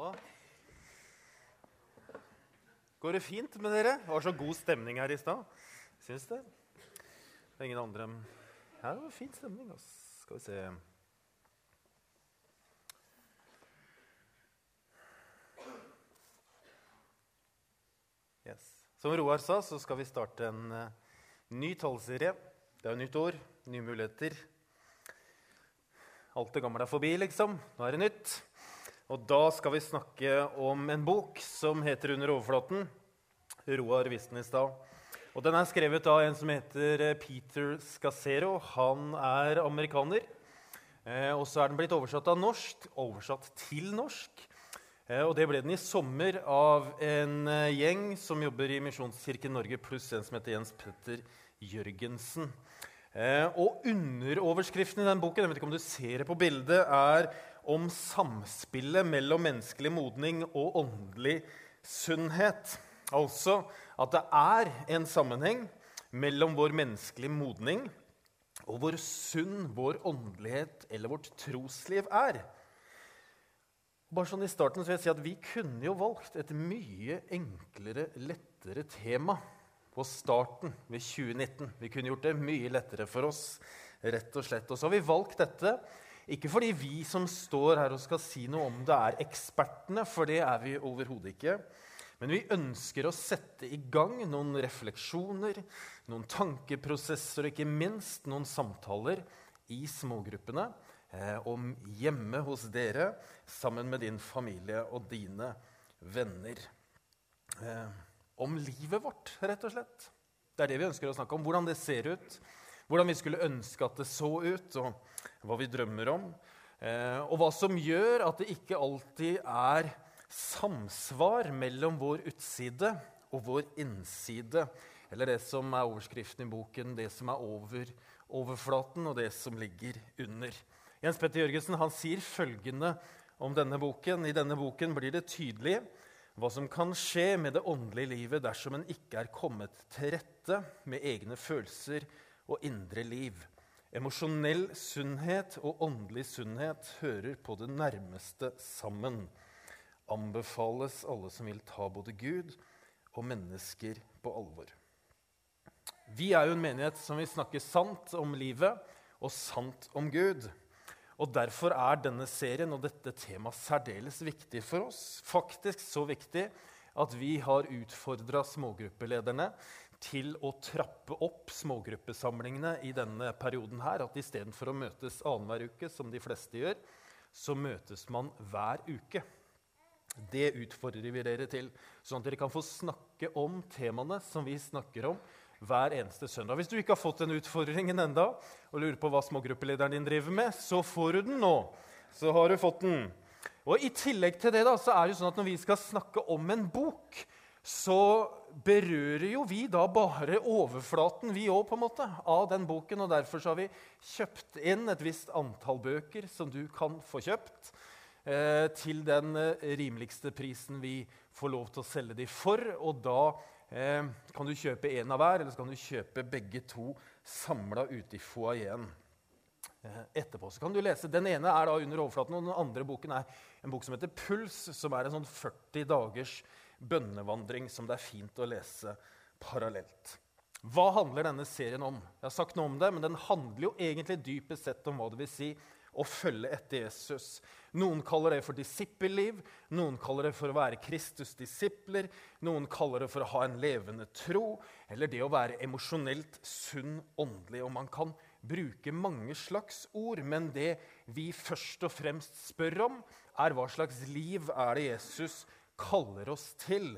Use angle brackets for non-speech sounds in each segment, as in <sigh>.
Halla. Går det fint med dere? Det var så god stemning her i stad. Syns det? Det er ingen andre Her var det fin stemning. ass. Skal vi se Yes. Som Roar sa, så skal vi starte en eh, ny tallserie. Det er jo nytt år, nye muligheter. Alt det gamle er forbi, liksom. Nå er det nytt. Og da skal vi snakke om en bok som heter 'Under overflaten'. Roar viste den i stad. Og den er skrevet av en som heter eh, Peter Scacero. Han er amerikaner. Eh, og så er den blitt oversatt av norsk, oversatt til norsk. Eh, og det ble den i sommer av en gjeng som jobber i Misjonskirken Norge, pluss en som heter Jens Petter Jørgensen. Og underoverskriften i den boken jeg vet ikke om du ser det på bildet, er om samspillet mellom menneskelig modning og åndelig sunnhet. Altså at det er en sammenheng mellom vår menneskelige modning og hvor sunn vår åndelighet eller vårt trosliv er. Bare sånn i starten så vil jeg si at Vi kunne jo valgt et mye enklere, lettere tema på starten ved 2019. Vi kunne gjort det mye lettere for oss, rett og slett. Og så har vi valgt dette ikke fordi vi som står her og skal si noe om det, er ekspertene, for det er vi overhodet ikke. Men vi ønsker å sette i gang noen refleksjoner, noen tankeprosesser og ikke minst noen samtaler i smågruppene eh, om hjemme hos dere sammen med din familie og dine venner. Eh, om livet vårt, rett og slett. Det er det vi ønsker å snakke om. Hvordan det ser ut. Hvordan vi skulle ønske at det så ut, og hva vi drømmer om. Eh, og hva som gjør at det ikke alltid er samsvar mellom vår utside og vår innside. Eller det som er overskriften i boken, det som er over overflaten, og det som ligger under. Jens Petter Jørgensen han sier følgende om denne boken. I denne boken blir det tydelig hva som kan skje med det åndelige livet dersom en ikke er kommet til rette med egne følelser og indre liv. Emosjonell sunnhet og åndelig sunnhet hører på det nærmeste sammen. Anbefales alle som vil ta både Gud og mennesker på alvor. Vi er jo en menighet som vil snakke sant om livet og sant om Gud. Og Derfor er denne serien og dette temaet særdeles viktig for oss. Faktisk så viktig at vi har utfordra smågruppelederne til å trappe opp smågruppesamlingene i denne perioden. her, At istedenfor å møtes annenhver uke, som de fleste gjør, så møtes man hver uke. Det utfordrer vi dere til, sånn at dere kan få snakke om temaene som vi snakker om hver eneste søndag. Hvis du ikke har fått den utfordringen enda, og lurer på hva smågruppelederen din driver med, så får du den nå. Så har du fått den. Og I tillegg til det da, så er det sånn at når vi skal snakke om en bok, så berører jo vi da bare overflaten vi også, på en måte, av den boken. og Derfor har vi kjøpt inn et visst antall bøker som du kan få kjøpt. Eh, til den eh, rimeligste prisen vi får lov til å selge de for. Og da eh, kan du kjøpe én av hver, eller så kan du kjøpe begge to samla ute i foajeen. Eh, etterpå så kan du lese. Den ene er da under overflaten, og den andre boken er en bok som heter Puls, som er en sånn 40 dagers bønnevandring som det er fint å lese parallelt. Hva handler denne serien om? Jeg har sagt noe om det, men Den handler jo egentlig dypest sett om hva det vil si å følge etter Jesus. Noen kaller det for disippelliv, noen kaller det for å være Kristus' disipler, noen kaller det for å ha en levende tro, eller det å være emosjonelt sunn åndelig. Og man kan bruke mange slags ord, men det vi først og fremst spør om, er hva slags liv er det Jesus kaller oss til.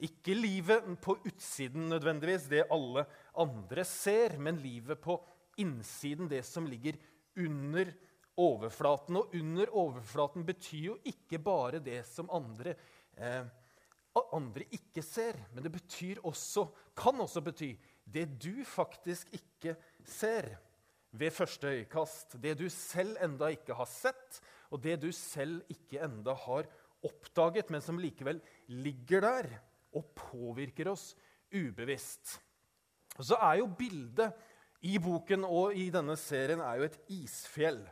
Ikke livet på utsiden nødvendigvis, det alle andre ser, men livet på innsiden, det som ligger under overflaten. Og under overflaten betyr jo ikke bare det som andre, eh, andre ikke ser, men det betyr også, kan også bety det du faktisk ikke ser ved første øyekast. Det du selv enda ikke har sett, og det du selv ikke enda har oppdaget, men som likevel ligger der og påvirker oss ubevisst. Og så er jo bildet i boken og i denne serien er jo et isfjell.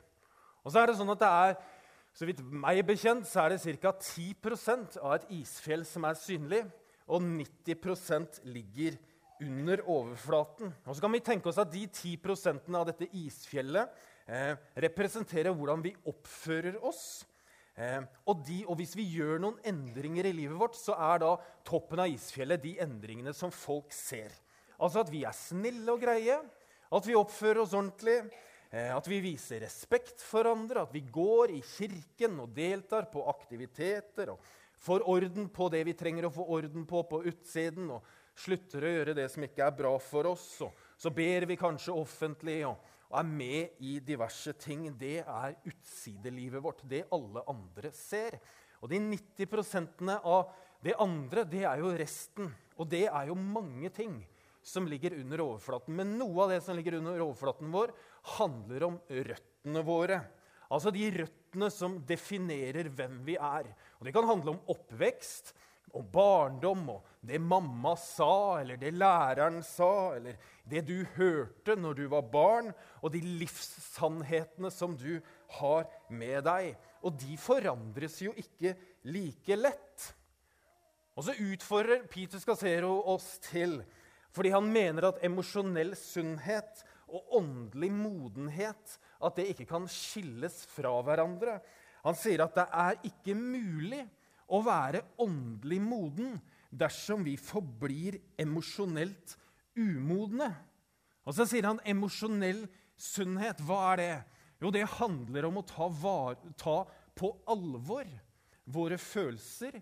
Og så er det sånn at det er Så vidt meg bekjent så er det ca. 10% av et isfjell som er synlig, og 90% ligger under overflaten. Og så kan vi tenke oss at De 10% av dette isfjellet eh, representerer hvordan vi oppfører oss. Eh, og, de, og, hvis vi gjør noen endringer i livet vårt, så er da toppen av isfjellet de endringene som folk ser. Altså at vi er snille og greie, at vi oppfører oss ordentlig, eh, at vi viser respekt for andre, at vi går i kirken og deltar på aktiviteter og får orden på det vi trenger å få orden på på utsiden, og slutter å gjøre det som ikke er bra for oss. Og så ber vi kanskje offentlig. og og er med i diverse ting, det er utsidelivet vårt. Det alle andre ser. Og de 90% av det andre, det er jo resten. Og det er jo mange ting som ligger under overflaten. Men noe av det som ligger under overflaten vår, handler om røttene våre. Altså de røttene som definerer hvem vi er. Og Det kan handle om oppvekst, om barndom, og det mamma sa, eller det læreren sa, eller det du hørte når du var barn, og de livssannhetene som du har med deg. Og de forandres jo ikke like lett. Og så utfordrer Peter Scasero oss til, fordi han mener at emosjonell sunnhet og åndelig modenhet at det ikke kan skilles fra hverandre. Han sier at det er ikke mulig å være åndelig moden dersom vi forblir emosjonelt umodne. Og så sier han emosjonell sunnhet. Hva er det? Jo, det handler om å ta, var, ta på alvor våre følelser,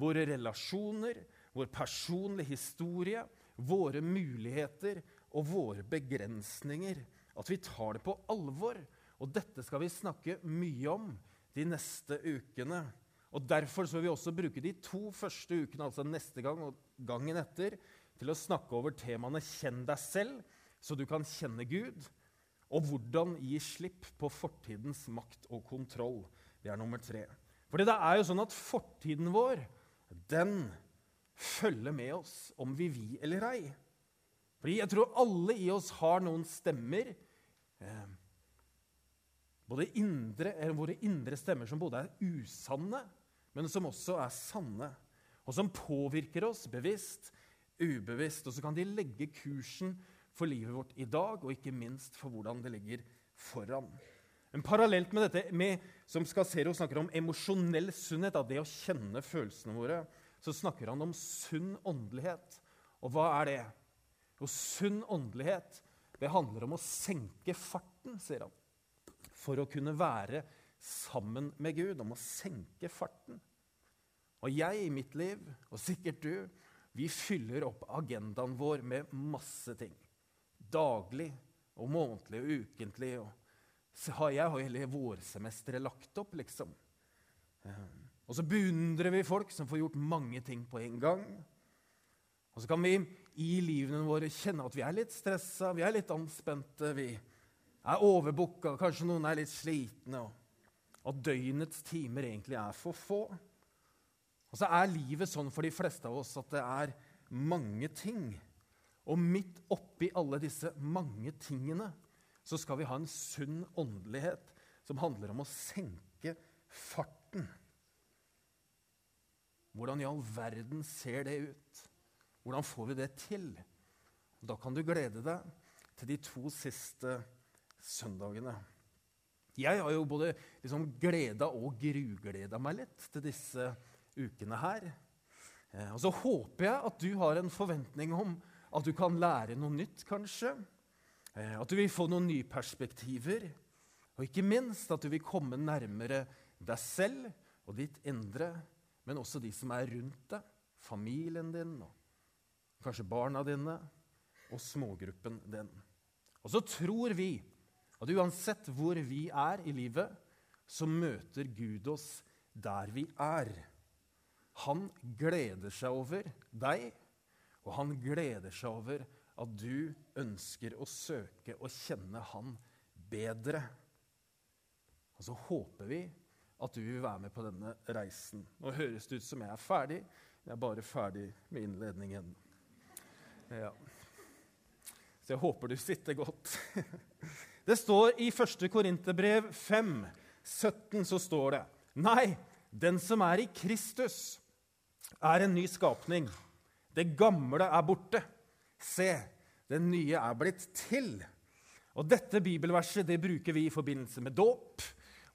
våre relasjoner, vår personlige historie, våre muligheter og våre begrensninger. At vi tar det på alvor. Og dette skal vi snakke mye om de neste ukene. Og Derfor så vil vi også bruke de to første ukene, altså neste gang og gangen etter, til å snakke over temaene 'Kjenn deg selv', så du kan kjenne Gud, og 'Hvordan gi slipp på fortidens makt og kontroll'. Det er nummer tre. For det er jo sånn at fortiden vår, den følger med oss om vi vil eller ei. Fordi jeg tror alle i oss har noen stemmer eh, både indre, Våre indre stemmer som både er usanne men som også er sanne, og som påvirker oss bevisst, ubevisst. Og så kan de legge kursen for livet vårt i dag, og ikke minst for hvordan det ligger foran. Men Parallelt med dette med, som Skassero snakker om emosjonell sunnhet, av det å kjenne følelsene våre, så snakker han om sunn åndelighet. Og hva er det? Jo, sunn åndelighet det handler om å senke farten, sier han, for å kunne være sammen med Gud, om å senke farten. Og jeg i mitt liv, og sikkert du, vi fyller opp agendaen vår med masse ting. Daglig og månedlig og ukentlig. Og har jeg har hele vårsemesteret lagt opp, liksom. Ehm, og så beundrer vi folk som får gjort mange ting på en gang. Og så kan vi i livene våre kjenne at vi er litt stressa, vi er litt anspente, vi er overbooka, kanskje noen er litt slitne. og at døgnets timer egentlig er for få. Og så er livet sånn for de fleste av oss at det er mange ting. Og midt oppi alle disse mange tingene så skal vi ha en sunn åndelighet som handler om å senke farten. Hvordan i all verden ser det ut? Hvordan får vi det til? Da kan du glede deg til de to siste søndagene. Jeg har jo både liksom gleda og grugleda meg litt til disse ukene her. Eh, og så håper jeg at du har en forventning om at du kan lære noe nytt, kanskje. Eh, at du vil få noen nye perspektiver. Og ikke minst at du vil komme nærmere deg selv og ditt indre, men også de som er rundt deg, familien din, og kanskje barna dine og smågruppen din. Og så tror vi at uansett hvor vi er i livet, så møter Gud oss der vi er. Han gleder seg over deg, og han gleder seg over at du ønsker å søke og kjenne han bedre. Og så håper vi at du vil være med på denne reisen. Nå høres det ut som jeg er ferdig. Jeg er bare ferdig med innledningen. Ja. Så jeg håper du sitter godt. <laughs> Det står i 1. Korinterbrev 5, 17 så står det Nei, den som er i Kristus, er en ny skapning. Det gamle er borte. Se, det nye er blitt til. Og Dette bibelverset det bruker vi i forbindelse med dåp.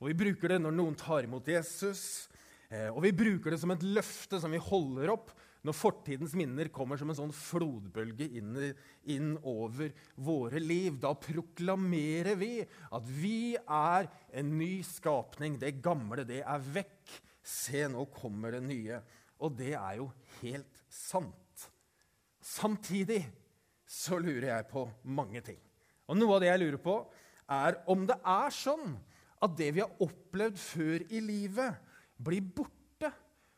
Og vi bruker det når noen tar imot Jesus. Eh, og vi bruker det som et løfte som vi holder opp når fortidens minner kommer som en sånn flodbølge inn, inn, over våre liv. Da proklamerer vi at vi er en ny skapning. Det gamle, det er vekk. Se, nå kommer det nye. Og det er jo helt sant. Samtidig så lurer jeg på mange ting. Og noe av det jeg lurer på, er om det er sånn at det vi har opplevd før i livet, blir borte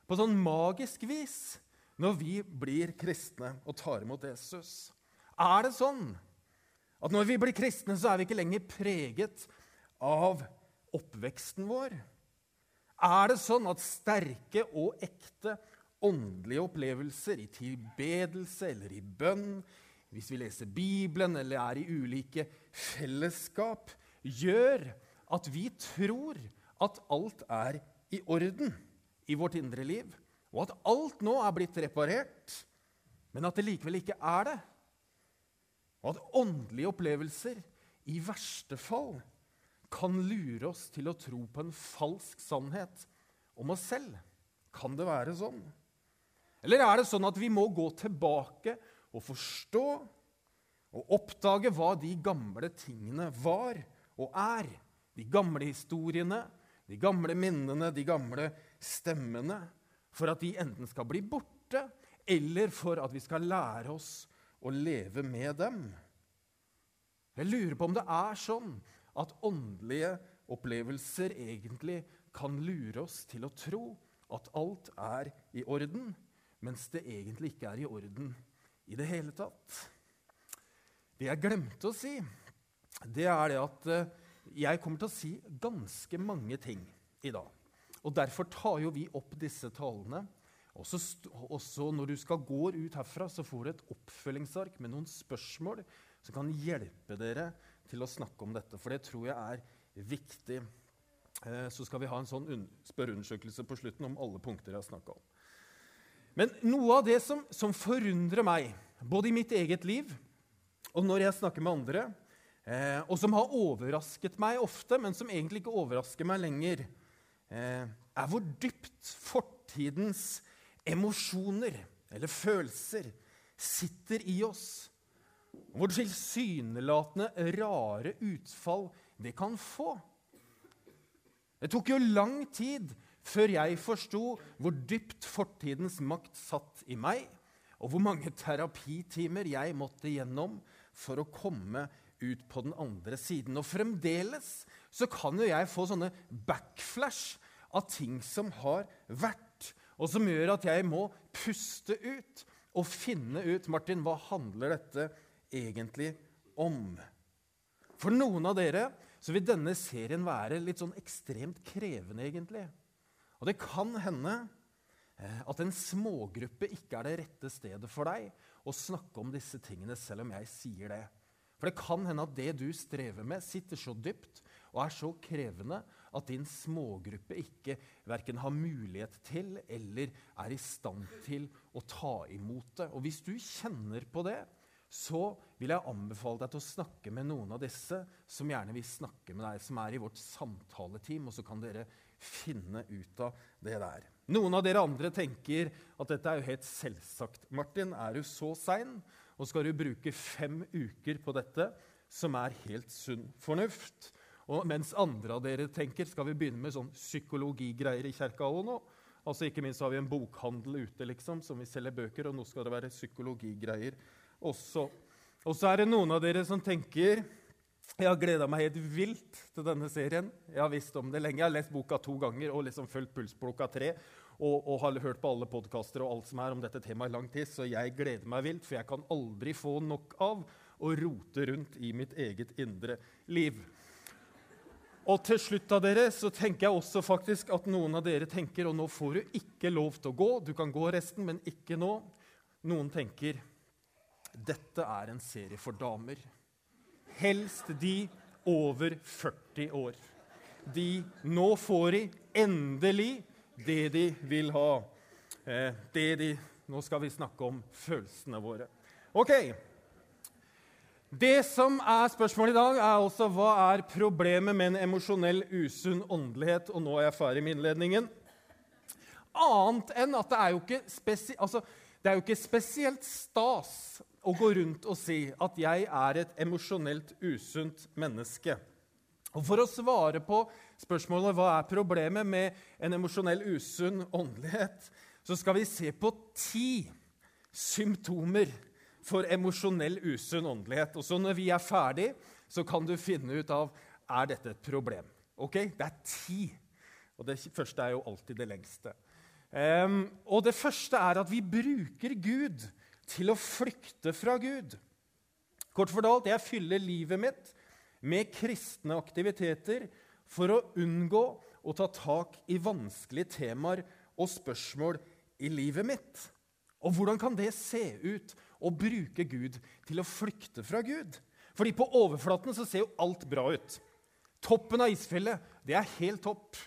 på sånn magisk vis når vi blir kristne og tar imot Jesus? Er det sånn at når vi blir kristne, så er vi ikke lenger preget av oppveksten vår? Er det sånn at sterke og ekte åndelige opplevelser i tilbedelse eller i bønn, hvis vi leser Bibelen eller er i ulike fellesskap, gjør at vi tror at alt er i orden i vårt indre liv? Og at alt nå er blitt reparert, men at det likevel ikke er det. Og at åndelige opplevelser i verste fall kan lure oss til å tro på en falsk sannhet om oss selv. Kan det være sånn? Eller er det sånn at vi må gå tilbake og forstå og oppdage hva de gamle tingene var og er? De gamle historiene, de gamle minnene, de gamle stemmene for at de enten skal bli borte, eller for at vi skal lære oss å leve med dem. Jeg lurer på om det er sånn at åndelige opplevelser egentlig kan lure oss til å tro at alt er i orden, mens det egentlig ikke er i orden i det hele tatt. Det jeg glemte å si, det er det at eh, jeg kommer til å si ganske mange ting i dag. Og Derfor tar jo vi opp disse talene. Også, også, når du skal gå ut herfra, så får du et oppfølgingsark med noen spørsmål som kan hjelpe dere til å snakke om dette. For det tror jeg er viktig. Eh, så skal vi ha en sånn spørreundersøkelse på slutten om alle punkter jeg har snakka om. Men noe av det som, som, forundrer meg, både i mitt eget liv og når jeg snakker med andre, eh, og som har overrasket meg ofte, men som egentlig ikke overrasker meg lenger, er hvor dypt fortidens emosjoner eller følelser sitter i oss. Hvor tilsynelatende rare utfall det kan få. Det tok jo lang tid før jeg forsto hvor dypt fortidens makt satt i meg, og hvor mange terapitimer jeg måtte gjennom for å komme ut på den andre siden. Og fremdeles så kan jo jeg få sånne backflash av ting som har vært, og som gjør at jeg må puste ut og finne ut Martin, hva handler dette egentlig om. For noen av dere så vil denne serien være litt sånn ekstremt krevende, egentlig. Og det kan hende eh, at en smågruppe ikke er det rette stedet for deg å snakke om disse tingene, selv om jeg sier det. For det kan hende at det du strever med, sitter så dypt og er så krevende at din smågruppe ikke verken har mulighet til eller er i stand til å ta imot det. Og hvis du kjenner på det, så vil jeg anbefale deg til å snakke med noen av disse som gjerne vil snakke med deg, som er i vårt samtaleteam, og så kan dere finne ut av det der. Noen av dere andre tenker at dette er jo helt selvsagt. Martin, er du så sein? Og skal du bruke fem uker på dette, som er helt sunn fornuft? Og mens andre av dere tenker skal vi begynne med sånn psykologigreier i kirka òg nå? Altså Ikke minst har vi en bokhandel ute liksom, som vi selger bøker, og nå skal det være psykologigreier også. Og så er det noen av dere som tenker jeg har gleda meg helt vilt til denne serien. Jeg har visst om det lenge. Jeg har lest boka to ganger og liksom fulgt pulsblokka tre og, og, har hørt på alle podkaster og alt som er om dette temaet i lang tid, så jeg gleder meg vilt, for jeg kan aldri få nok av å rote rundt i mitt eget indre liv. Og til slutt av dere så tenker jeg også faktisk at noen av dere tenker og nå får du ikke lov til å gå. Du kan gå resten, men ikke nå. Noen tenker dette er en serie for damer. Helst de over 40 år. de Nå får de endelig det de vil ha. Eh, det de Nå skal vi snakke om følelsene våre. Ok. Det som er spørsmålet i dag, er også hva er problemet med en emosjonell usunn åndelighet? Og nå er jeg ferdig med innledningen. Annet enn at det er jo ikke, spesi altså, er jo ikke spesielt stas å gå rundt og si at jeg er et emosjonelt usunt menneske. Og For å svare på spørsmålet hva er problemet med en emosjonell usunn åndelighet, så skal vi se på ti symptomer for emosjonell usunn åndelighet. Og så når vi er ferdig, så kan du finne ut av er dette et problem. Ok? Det er ti. Og det første er jo alltid det lengste. Um, og det første er at vi bruker Gud til å flykte fra Gud. Kort fortalt, jeg fyller livet mitt med kristne aktiviteter for å unngå å ta tak i vanskelige temaer og spørsmål i livet mitt. Og hvordan kan det se ut å bruke Gud til å flykte fra Gud? Fordi på overflaten så ser jo alt bra ut. Toppen av isfjellet, det er helt topp.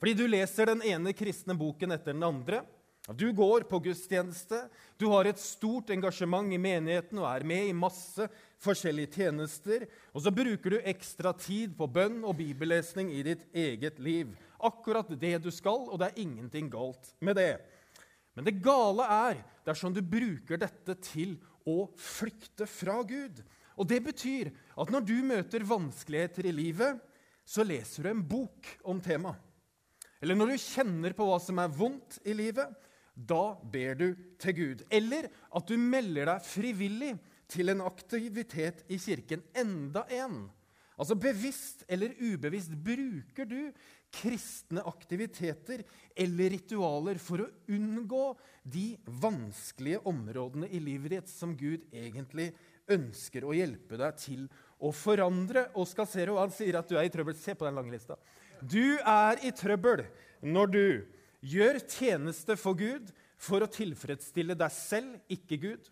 Fordi du leser den ene kristne boken etter den andre. Du går på gudstjeneste, du har et stort engasjement i menigheten og er med i masse forskjellige tjenester. Og så bruker du ekstra tid på bønn og bibellesning i ditt eget liv. Akkurat det du skal, og det er ingenting galt med det. Men det gale er dersom du bruker dette til å flykte fra Gud. Og Det betyr at når du møter vanskeligheter i livet, så leser du en bok om temaet. Eller når du kjenner på hva som er vondt i livet, da ber du til Gud. Eller at du melder deg frivillig til en aktivitet i kirken. Enda en. Altså bevisst eller ubevisst bruker du kristne aktiviteter eller ritualer for å unngå de vanskelige områdene i livet ditt som Gud egentlig ønsker å hjelpe deg til å forandre. Oskar Zero han sier at du er i trøbbel. Se på den lange lista. Du er i trøbbel når du Gjør tjeneste for Gud for å tilfredsstille deg selv, ikke Gud.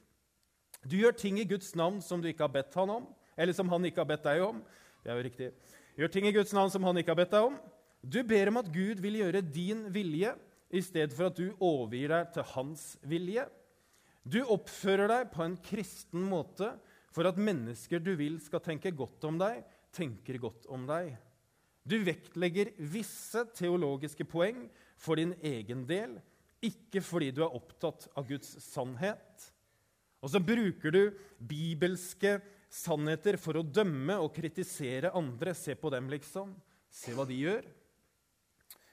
Du gjør ting i Guds navn som du ikke har bedt han om, eller som han ikke har bedt deg om. Det er jo riktig. Gjør ting i Guds navn som han ikke har bedt deg om. Du ber om at Gud vil gjøre din vilje, i stedet for at du overgir deg til hans vilje. Du oppfører deg på en kristen måte for at mennesker du vil skal tenke godt om deg, tenker godt om deg. Du vektlegger visse teologiske poeng for din egen del, ikke fordi du er opptatt av Guds sannhet. Og så bruker du bibelske sannheter for å dømme og kritisere andre. Se på dem, liksom. Se hva de gjør.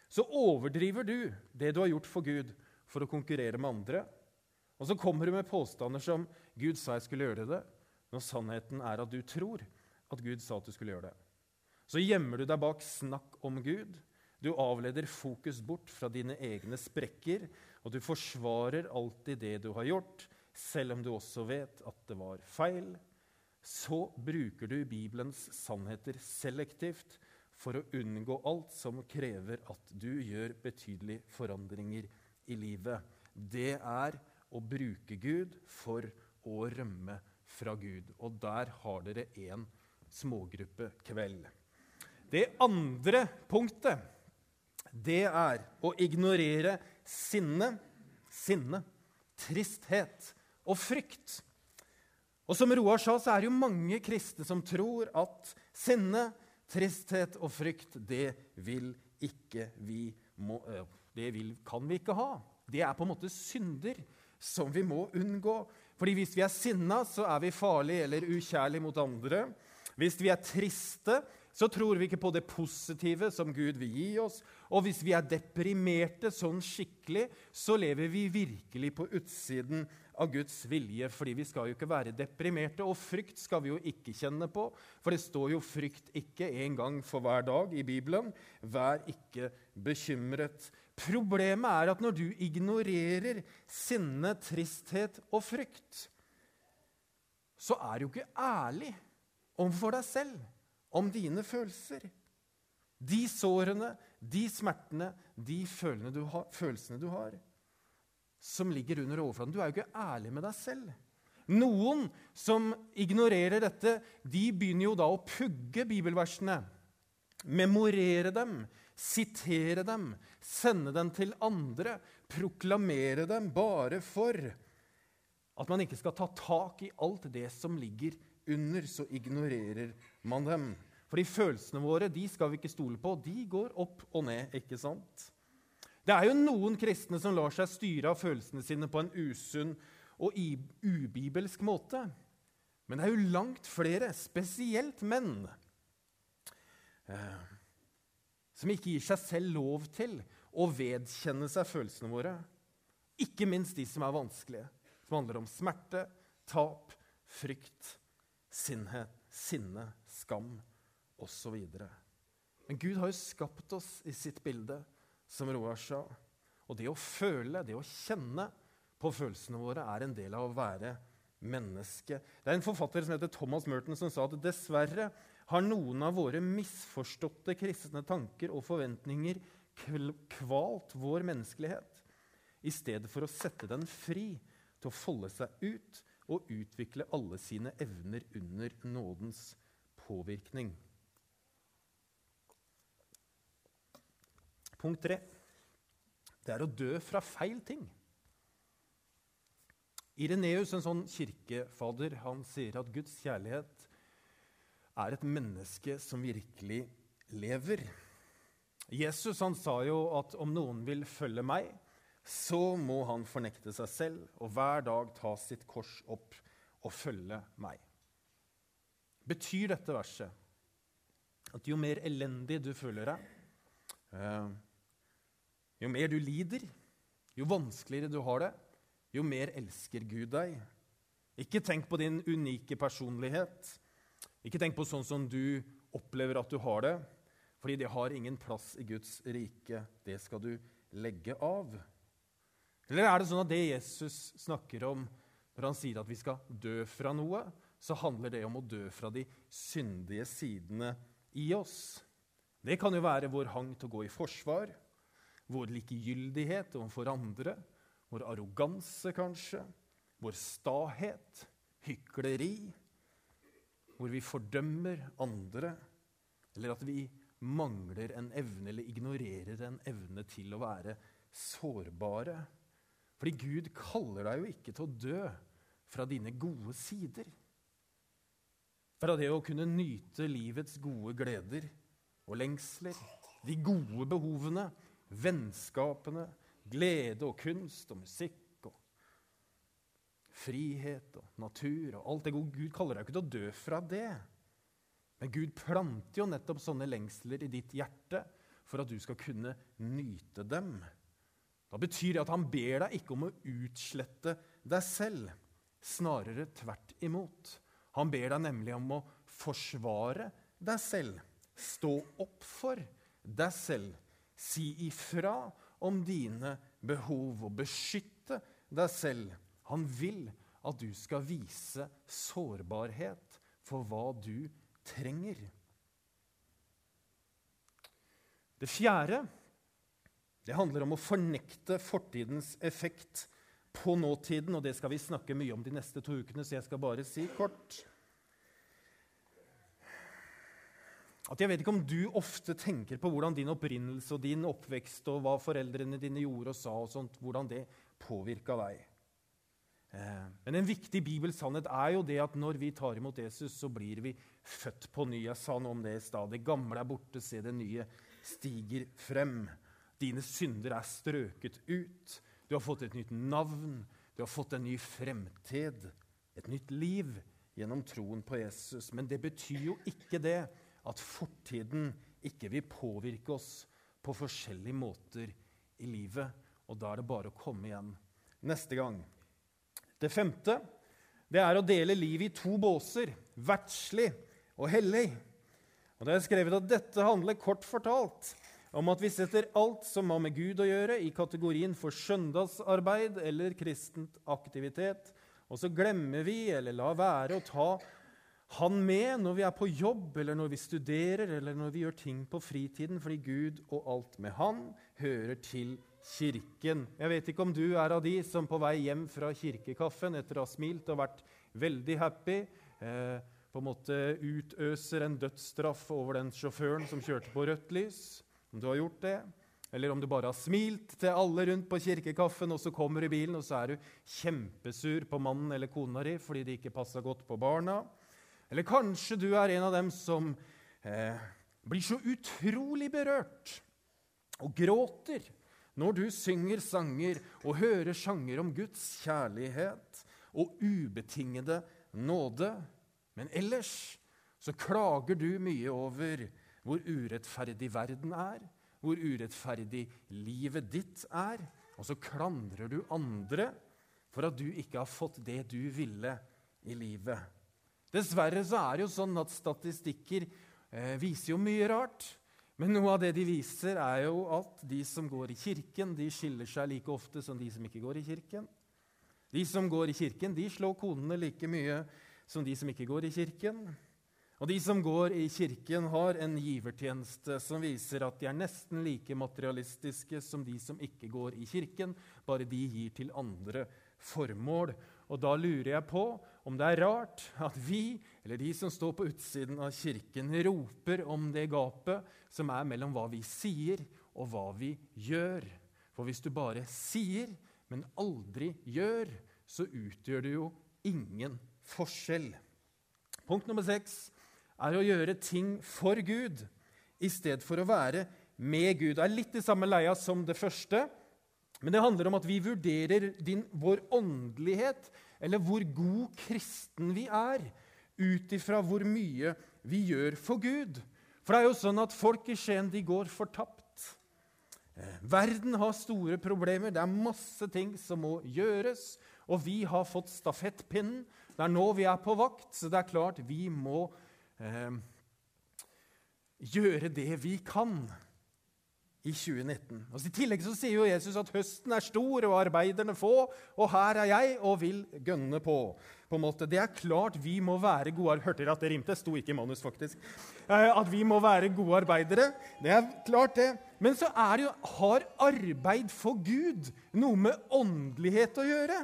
Så overdriver du det du har gjort for Gud, for å konkurrere med andre. Og så kommer du med påstander som 'Gud sa jeg skulle gjøre det', når sannheten er at du tror at Gud sa at du skulle gjøre det. Så gjemmer du deg bak snakk om Gud du avleder fokus bort fra dine egne sprekker, og du forsvarer alltid det du har gjort, selv om du også vet at det var feil. Så bruker du Bibelens sannheter selektivt for å unngå alt som krever at du gjør betydelige forandringer i livet. Det er å bruke Gud for å rømme fra Gud. Og der har dere en smågruppe kveld. Det andre punktet det er å ignorere sinne, sinne, tristhet og frykt. Og som Roar sa, så er det jo mange kristne som tror at sinne, tristhet og frykt, det vil ikke vi må, Det vil, kan vi ikke ha. Det er på en måte synder som vi må unngå. Fordi hvis vi er sinna, så er vi farlige eller ukjærlige mot andre. Hvis vi er triste, så tror vi ikke på det positive som Gud vil gi oss. Og hvis vi er deprimerte sånn skikkelig, så lever vi virkelig på utsiden av Guds vilje. Fordi vi skal jo ikke være deprimerte. Og frykt skal vi jo ikke kjenne på, for det står jo 'frykt ikke' en gang for hver dag i Bibelen. Vær ikke bekymret. Problemet er at når du ignorerer sinne, tristhet og frykt, så er du ikke ærlig overfor deg selv om dine følelser. De sårene, de smertene, de du har, følelsene du har som ligger under overflaten. Du er jo ikke ærlig med deg selv. Noen som ignorerer dette, de begynner jo da å pugge bibelversene. memorere dem, sitere dem, sende dem til andre, proklamere dem bare for at man ikke skal ta tak i alt det som ligger under, så ignorerer man dem. Fordi følelsene våre de skal vi ikke stole på. De går opp og ned. ikke sant? Det er jo noen kristne som lar seg styre av følelsene sine på en usunn og ubibelsk måte. Men det er jo langt flere, spesielt menn, eh, som ikke gir seg selv lov til å vedkjenne seg følelsene våre. Ikke minst de som er vanskelige, som handler om smerte, tap, frykt, sinnhet, sinne, skam osv. Men Gud har jo skapt oss i sitt bilde, som Roar sa. Og det å føle, det å kjenne på følelsene våre, er en del av å være menneske. Det er en forfatter som heter Thomas Merton, som sa at dessverre har noen av våre misforståtte kristne tanker og forventninger kvalt vår menneskelighet, i stedet for å sette den fri til å folde seg ut og utvikle alle sine evner under nådens påvirkning. Punkt tre det er å dø fra feil ting. Ireneus, en sånn kirkefader, han sier at Guds kjærlighet er et menneske som virkelig lever. Jesus han sa jo at om noen vil følge meg, så må han fornekte seg selv og hver dag ta sitt kors opp og følge meg. Betyr dette verset at jo mer elendig du føler deg, eh, jo mer du lider, jo vanskeligere du har det, jo mer elsker Gud deg. Ikke tenk på din unike personlighet. Ikke tenk på sånn som du opplever at du har det, fordi det har ingen plass i Guds rike. Det skal du legge av. Eller er det sånn at det Jesus snakker om når han sier at vi skal dø fra noe, så handler det om å dø fra de syndige sidene i oss? Det kan jo være vår hang til å gå i forsvar vår likegyldighet overfor andre, vår arroganse kanskje, vår stahet, hykleri, hvor vi fordømmer andre, eller at vi mangler en evne eller ignorerer en evne til å være sårbare. Fordi Gud kaller deg jo ikke til å dø fra dine gode sider. Fra det å kunne nyte livets gode gleder og lengsler, de gode behovene, vennskapene, glede og kunst og musikk og frihet og natur og alt det gode. Gud kaller deg ikke til å dø fra det. Men Gud planter jo nettopp sånne lengsler i ditt hjerte for at du skal kunne nyte dem. Da betyr det at han ber deg ikke om å utslette deg selv. Snarere tvert imot. Han ber deg nemlig om å forsvare deg selv. Stå opp for deg selv Si ifra om dine behov og beskytte deg selv. Han vil at du skal vise sårbarhet for hva du trenger. Det fjerde det handler om å fornekte fortidens effekt på nåtiden. og Det skal vi snakke mye om de neste to ukene, så jeg skal bare si kort. at jeg vet ikke om du ofte tenker på hvordan din opprinnelse og din oppvekst og hva foreldrene dine gjorde og sa, og sånt, hvordan det påvirka deg. Eh, men en viktig bibelsannhet er jo det at når vi tar imot Jesus, så blir vi født på ny. Jeg sa noe om det i stad. Det gamle er borte, se det nye stiger frem. Dine synder er strøket ut. Du har fått et nytt navn. Du har fått en ny fremtid, et nytt liv, gjennom troen på Jesus. Men det betyr jo ikke det at fortiden ikke vil påvirke oss på forskjellige måter i livet. Og da er det bare å komme igjen neste gang. Det femte det er å dele livet i to båser verdslig og hellig. Og Det er skrevet at dette handler kort fortalt om at vi setter alt som har med Gud å gjøre, i kategorien for søndagsarbeid eller kristent aktivitet. Og så glemmer vi eller lar være å ta han med når vi er på jobb, eller når vi studerer, eller når vi gjør ting på fritiden, fordi Gud og alt med Han hører til kirken. Jeg vet ikke om du er av de som på vei hjem fra kirkekaffen etter å ha smilt og vært veldig happy, eh, på en måte utøser en dødsstraff over den sjåføren som kjørte på rødt lys. Om du har gjort det, eller om du bare har smilt til alle rundt på kirkekaffen, og så kommer du i bilen, og så er du kjempesur på mannen eller kona di fordi de ikke passa godt på barna. Eller kanskje du er en av dem som eh, blir så utrolig berørt og gråter når du synger sanger og hører sanger om Guds kjærlighet og ubetingede nåde. Men ellers så klager du mye over hvor urettferdig verden er, hvor urettferdig livet ditt er, og så klandrer du andre for at du ikke har fått det du ville i livet. Dessverre så er det jo sånn at statistikker eh, viser jo mye rart. Men noe av det de viser, er jo at de som går i kirken, de skiller seg like ofte som de som ikke går i kirken. De som går i kirken, de slår konene like mye som de som ikke går i kirken. Og de som går i kirken, har en givertjeneste som viser at de er nesten like materialistiske som de som ikke går i kirken, bare de gir til andre formål. Og da lurer jeg på om det er rart at vi, eller de som står på utsiden av kirken, roper om det gapet som er mellom hva vi sier, og hva vi gjør. For hvis du bare sier, men aldri gjør, så utgjør det jo ingen forskjell. Punkt nummer seks er å gjøre ting for Gud i stedet for å være med Gud. Det er litt i samme leia som det første, men det handler om at vi vurderer din, vår åndelighet eller hvor god kristen vi er, ut ifra hvor mye vi gjør for Gud. For det er jo sånn at folk i Skien de går fortapt. Eh, verden har store problemer, det er masse ting som må gjøres. Og vi har fått stafettpinnen. Det er nå vi er på vakt, så det er klart vi må eh, gjøre det vi kan i 2019. Og I tillegg så sier jo Jesus at høsten er stor og arbeiderne få, og her er jeg og vil gønne på. på en måte. Det er klart vi må være gode Hørte dere at det rimte? Sto ikke i manus, faktisk. Eh, at vi må være gode arbeidere. Det er klart, det. Men så er det jo, har arbeid for Gud noe med åndelighet å gjøre?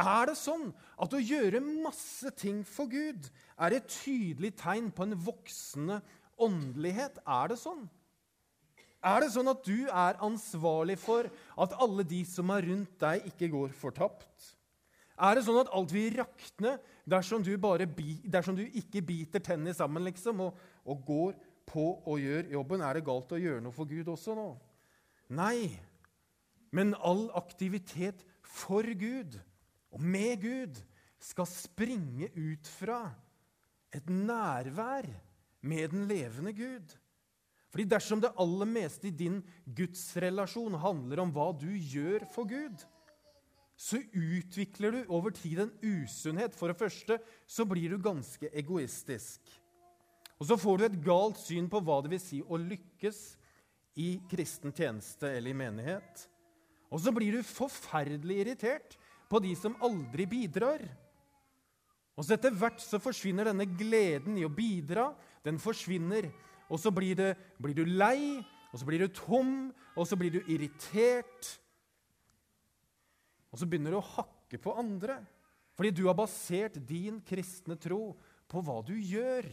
Er det sånn at å gjøre masse ting for Gud er et tydelig tegn på en voksende åndelighet? Er det sånn? Er det sånn at du er ansvarlig for at alle de som er rundt deg, ikke går fortapt? Er det sånn at alt vil rakne dersom du, bi, dersom du ikke biter tennene sammen liksom, og, og, går på og gjør jobben? Er det galt å gjøre noe for Gud også nå? Nei. Men all aktivitet for Gud og med Gud skal springe ut fra et nærvær med den levende Gud. Fordi dersom det aller meste i din gudsrelasjon handler om hva du gjør for Gud, så utvikler du over tid en usunnhet. For det første så blir du ganske egoistisk. Og så får du et galt syn på hva det vil si å lykkes i kristen tjeneste eller i menighet. Og så blir du forferdelig irritert på de som aldri bidrar. Og så etter hvert så forsvinner denne gleden i å bidra. Den forsvinner og så blir, det, blir, du lei, og så blir du tom, og så blir du irritert. Og så begynner du å hakke på andre fordi du har basert din kristne tro på hva du gjør.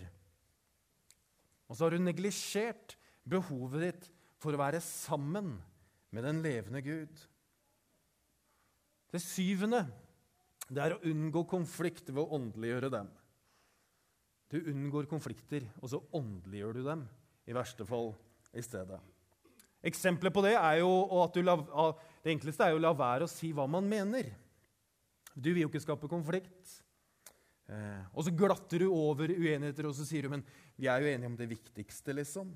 Og så har du neglisjert behovet ditt for å være sammen med den levende Gud. Det syvende det er å unngå konflikt ved å åndeliggjøre dem. Du unngår konflikter, og så åndeliggjør du dem i verste fall i stedet. Eksempler på det er jo at la, det enkleste er jo å la være å si hva man mener. Du vil jo ikke skape konflikt. Eh, og så glatter du over uenigheter og så sier du, men vi er jo enige om det viktigste. liksom.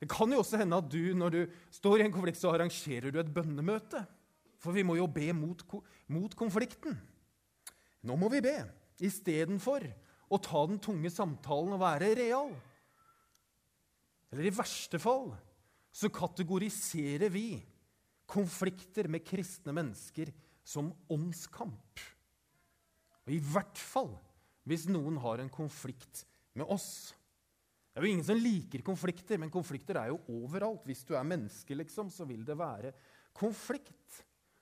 Det kan jo også hende at du, når du står i en konflikt, så arrangerer du et bønnemøte. For vi må jo be mot, mot konflikten. Nå må vi be istedenfor å ta den tunge samtalen og være real. Eller i verste fall så kategoriserer vi konflikter med kristne mennesker som åndskamp. Og i hvert fall hvis noen har en konflikt med oss. Det er jo ingen som liker konflikter, men konflikter er jo overalt. Hvis du er menneske, liksom, så vil det være konflikt.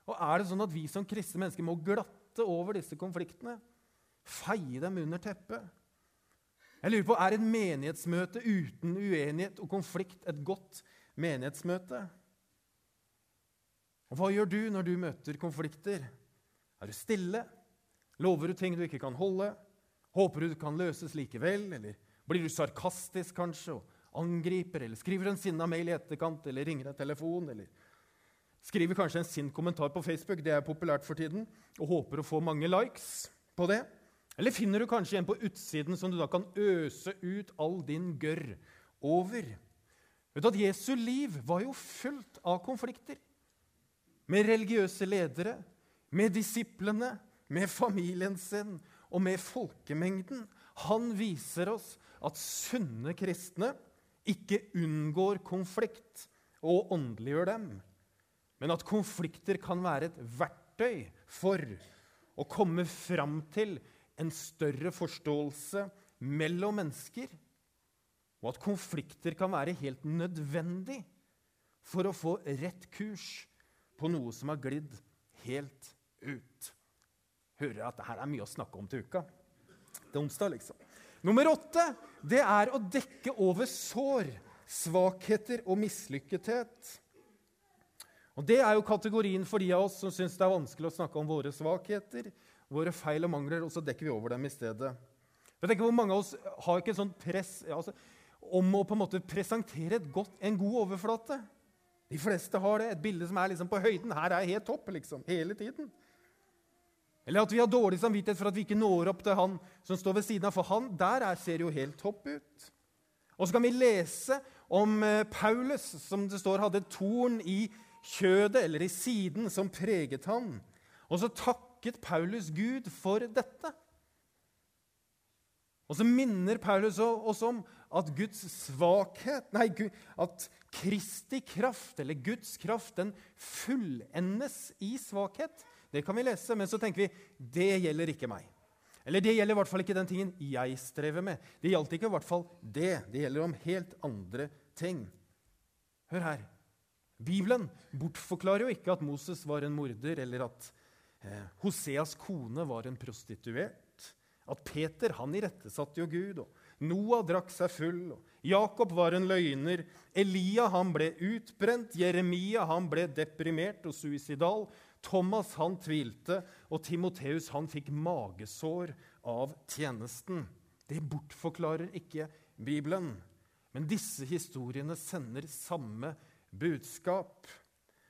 Og er det sånn at vi som kristne mennesker må glatte over disse konfliktene? Feie dem under teppet? Jeg lurer på, Er et menighetsmøte uten uenighet og konflikt et godt menighetsmøte? Og Hva gjør du når du møter konflikter? Er du stille? Lover du ting du ikke kan holde? Håper du det kan løses likevel? Eller blir du sarkastisk kanskje og angriper? Eller skriver en sinna mail i etterkant? Eller ringer en telefon? Eller skriver kanskje en sint kommentar på Facebook? Det er populært for tiden. Og håper å få mange likes på det. Eller finner du kanskje en på utsiden som du da kan øse ut all din gørr over? Vet du at Jesu liv var jo fullt av konflikter. Med religiøse ledere, med disiplene, med familien sin og med folkemengden. Han viser oss at sunne kristne ikke unngår konflikt og åndeliggjør dem, men at konflikter kan være et verktøy for å komme fram til en større forståelse mellom mennesker, og at konflikter kan være helt nødvendig for å få rett kurs på noe som har glidd helt ut. Hører at det her er mye å snakke om til uka. Det er onsdag, liksom. Nummer åtte det er å dekke over sår, svakheter og mislykkethet. Og Det er jo kategorien for de av oss som syns det er vanskelig å snakke om våre svakheter, våre feil og mangler, og så dekker vi over dem i stedet. Jeg tenker hvor Mange av oss har ikke sånn press altså, om å på en måte presentere godt, en god overflate. De fleste har det. Et bilde som er liksom på høyden. Her er jeg helt topp liksom, hele tiden. Eller at vi har dårlig samvittighet for at vi ikke når opp til han som står ved siden av. For han der er, ser jo helt topp ut. Og så kan vi lese om eh, Paulus, som det står hadde torn i kjødet eller i siden som preget han. Og så takket Paulus Gud for dette. Og så minner Paulus oss om at Guds svakhet Nei, at Kristi kraft, eller Guds kraft, den fullendes i svakhet. Det kan vi lese, men så tenker vi det gjelder ikke meg. Eller det gjelder i hvert fall ikke den tingen jeg strever med. Det gjaldt ikke i hvert fall det. Det gjelder om helt andre ting. Hør her. Bibelen bortforklarer jo ikke at Moses var en morder, eller at Eh, Hoseas kone var en prostituert. At Peter han irettesatte jo Gud. og Noah drakk seg full. og Jakob var en løgner. Elia han ble utbrent. Jeremia han ble deprimert og suicidal. Thomas han tvilte, og Timoteus han fikk magesår av tjenesten. Det bortforklarer ikke Bibelen. Men disse historiene sender samme budskap.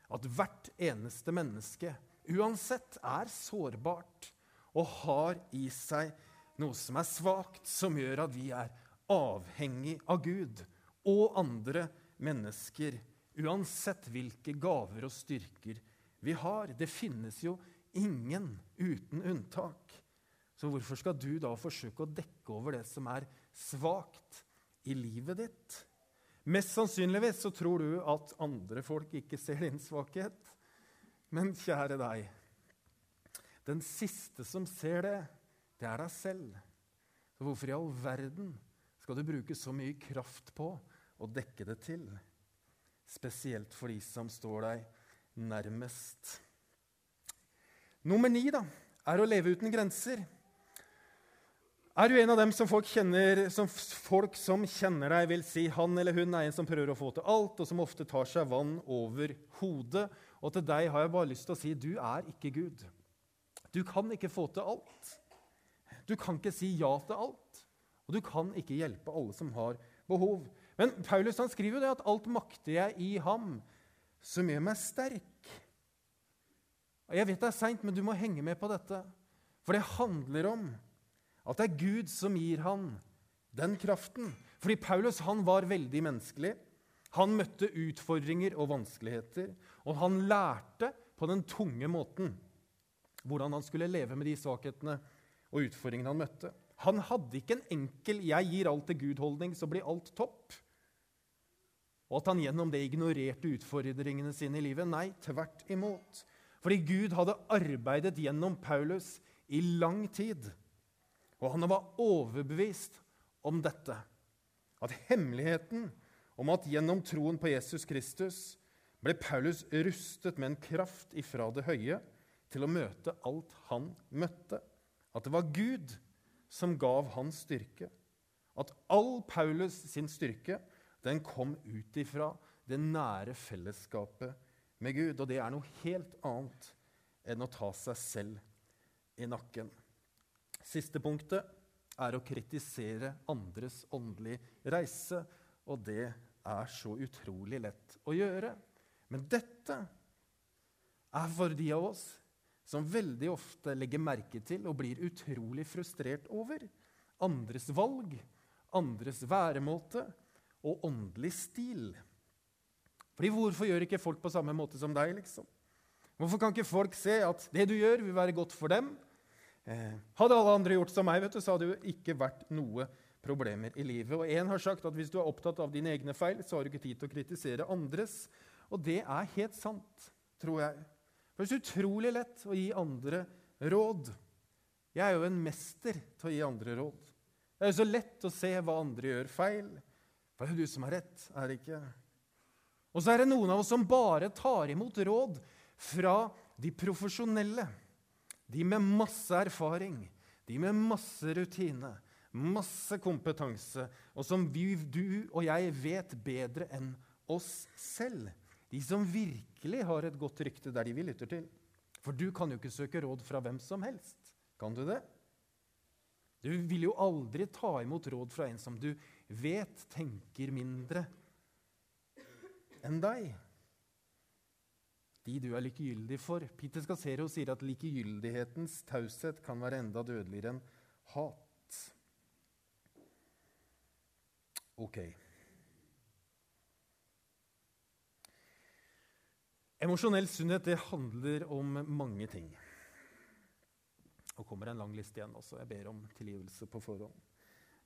At hvert eneste menneske uansett er sårbart og har i seg noe som er svakt, som gjør at vi er avhengig av Gud og andre mennesker, uansett hvilke gaver og styrker vi har. Det finnes jo ingen uten unntak. Så hvorfor skal du da forsøke å dekke over det som er svakt i livet ditt? Mest sannsynligvis så tror du at andre folk ikke ser din svakhet. Men kjære deg, den siste som ser det, det er deg selv. Så hvorfor i all verden skal du bruke så mye kraft på å dekke det til? Spesielt for de som står deg nærmest. Nummer ni da, er å leve uten grenser. Er du en av dem som folk, kjenner, som folk som kjenner deg, vil si han eller hun er en som prøver å få til alt, og som ofte tar seg vann over hodet? Og til deg har jeg bare lyst til å si du er ikke Gud. Du kan ikke få til alt. Du kan ikke si ja til alt. Og du kan ikke hjelpe alle som har behov. Men Paulus han skriver jo det at alt makter jeg i ham som gjør meg sterk. Jeg vet det er seint, men du må henge med på dette. For det handler om at det er Gud som gir han den kraften. Fordi Paulus han var veldig menneskelig. Han møtte utfordringer og vanskeligheter, og han lærte på den tunge måten hvordan han skulle leve med de svakhetene og utfordringene han møtte. Han hadde ikke en enkel 'jeg gir alt til Gud'-holdning, så blir alt topp. Og at han gjennom det ignorerte utfordringene sine i livet. Nei, tvert imot. Fordi Gud hadde arbeidet gjennom Paulus i lang tid. Og han var overbevist om dette, at hemmeligheten om at gjennom troen på Jesus Kristus ble Paulus rustet med en kraft ifra det høye til å møte alt han møtte. At det var Gud som gav hans styrke. At all Paulus sin styrke den kom ut ifra det nære fellesskapet med Gud. Og det er noe helt annet enn å ta seg selv i nakken. Siste punktet er å kritisere andres åndelige reise. Og det er så utrolig lett å gjøre. Men dette er for de av oss som veldig ofte legger merke til og blir utrolig frustrert over andres valg, andres væremåte og åndelig stil. Fordi Hvorfor gjør ikke folk på samme måte som deg? liksom? Hvorfor kan ikke folk se at det du gjør, vil være godt for dem? Eh, hadde alle andre gjort som meg, vet du, så hadde det jo ikke vært noe problemer i livet. Og En har sagt at hvis du er opptatt av dine egne feil, så har du ikke tid til å kritisere andres. Og det er helt sant, tror jeg. For det er så utrolig lett å gi andre råd. Jeg er jo en mester til å gi andre råd. Det er jo så lett å se hva andre gjør feil. For det er jo du som har rett, er det ikke? Og så er det noen av oss som bare tar imot råd fra de profesjonelle. De med masse erfaring, de med masse rutine, masse kompetanse, og som vi, du og jeg vet bedre enn oss selv. De som virkelig har et godt rykte der de vi lytter til. For du kan jo ikke søke råd fra hvem som helst. Kan du det? Du vil jo aldri ta imot råd fra en som du vet tenker mindre enn deg. De du er likegyldig for. Peter Scassero sier at likegyldighetens taushet kan være enda dødeligere enn hat. Ok. Emosjonell sunnhet det handler om mange ting. Og kommer en lang liste igjen også. Jeg ber om tilgivelse på forhånd.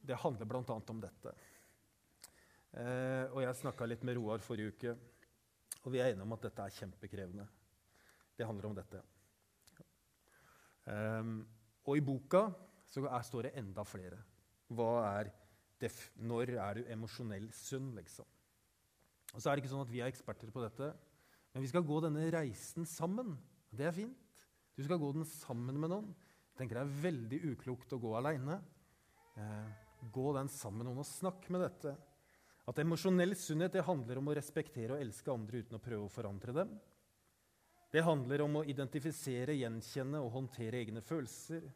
Det handler bl.a. om dette. Eh, og Jeg snakka litt med Roar forrige uke, og vi er enige om at dette er kjempekrevende. Det handler om dette. Um, og i boka er, står det enda flere. Er når er du emosjonell sunn, liksom? Og så er det ikke sånn at vi er eksperter på dette. Men vi skal gå denne reisen sammen. Det er fint. Du skal gå den sammen med noen. Jeg tenker Det er veldig uklokt å gå aleine. Eh, gå den sammen med noen og snakk med dette. At emosjonell sunnhet det handler om å respektere og elske andre uten å prøve å forandre dem. Det handler om å identifisere, gjenkjenne og håndtere egne følelser.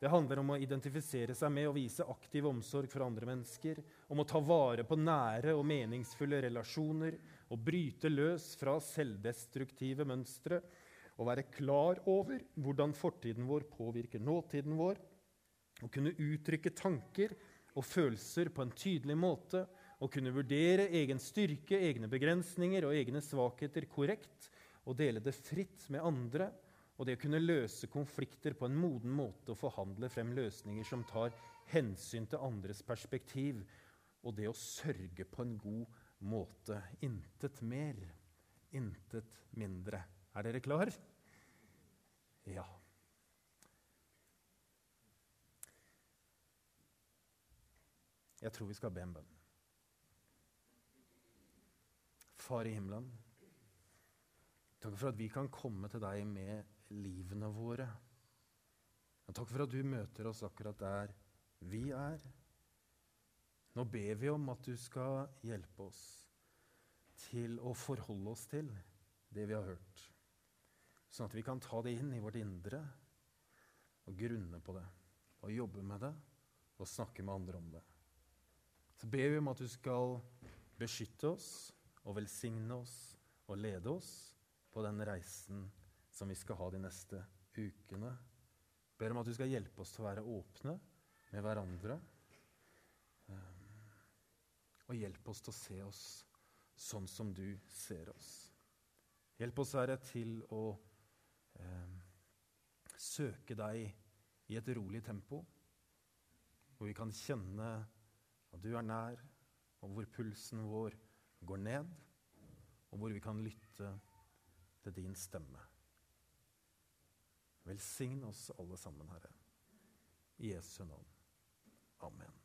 Det handler om å identifisere seg med og vise aktiv omsorg for andre mennesker. Om å ta vare på nære og meningsfulle relasjoner å bryte løs fra selvdestruktive mønstre og være klar over hvordan fortiden vår påvirker nåtiden vår. Å kunne uttrykke tanker og følelser på en tydelig måte. Å kunne vurdere egen styrke, egne begrensninger og egne svakheter korrekt. Og dele det fritt med andre. Og det å kunne løse konflikter på en moden måte og forhandle frem løsninger som tar hensyn til andres perspektiv. Og det å sørge på en god måte. Intet mer, intet mindre. Er dere klar? Ja. Jeg tror vi skal be en bønn. Far i himmelen, takk for at vi kan komme til deg med livene våre. Og takk for at du møter oss akkurat der vi er. Nå ber vi om at du skal hjelpe oss til å forholde oss til det vi har hørt, sånn at vi kan ta det inn i vårt indre og grunne på det og jobbe med det og snakke med andre om det. Så ber vi om at du skal beskytte oss og velsigne oss og lede oss på den reisen som vi skal ha de neste ukene. Ber om at du skal hjelpe oss til å være åpne med hverandre og hjelp oss til å se oss sånn som du ser oss. Hjelp oss, Herre, til å eh, søke deg i et rolig tempo, hvor vi kan kjenne at du er nær, og hvor pulsen vår går ned, og hvor vi kan lytte til din stemme. Velsign oss alle sammen, Herre. I Jesu navn. Amen.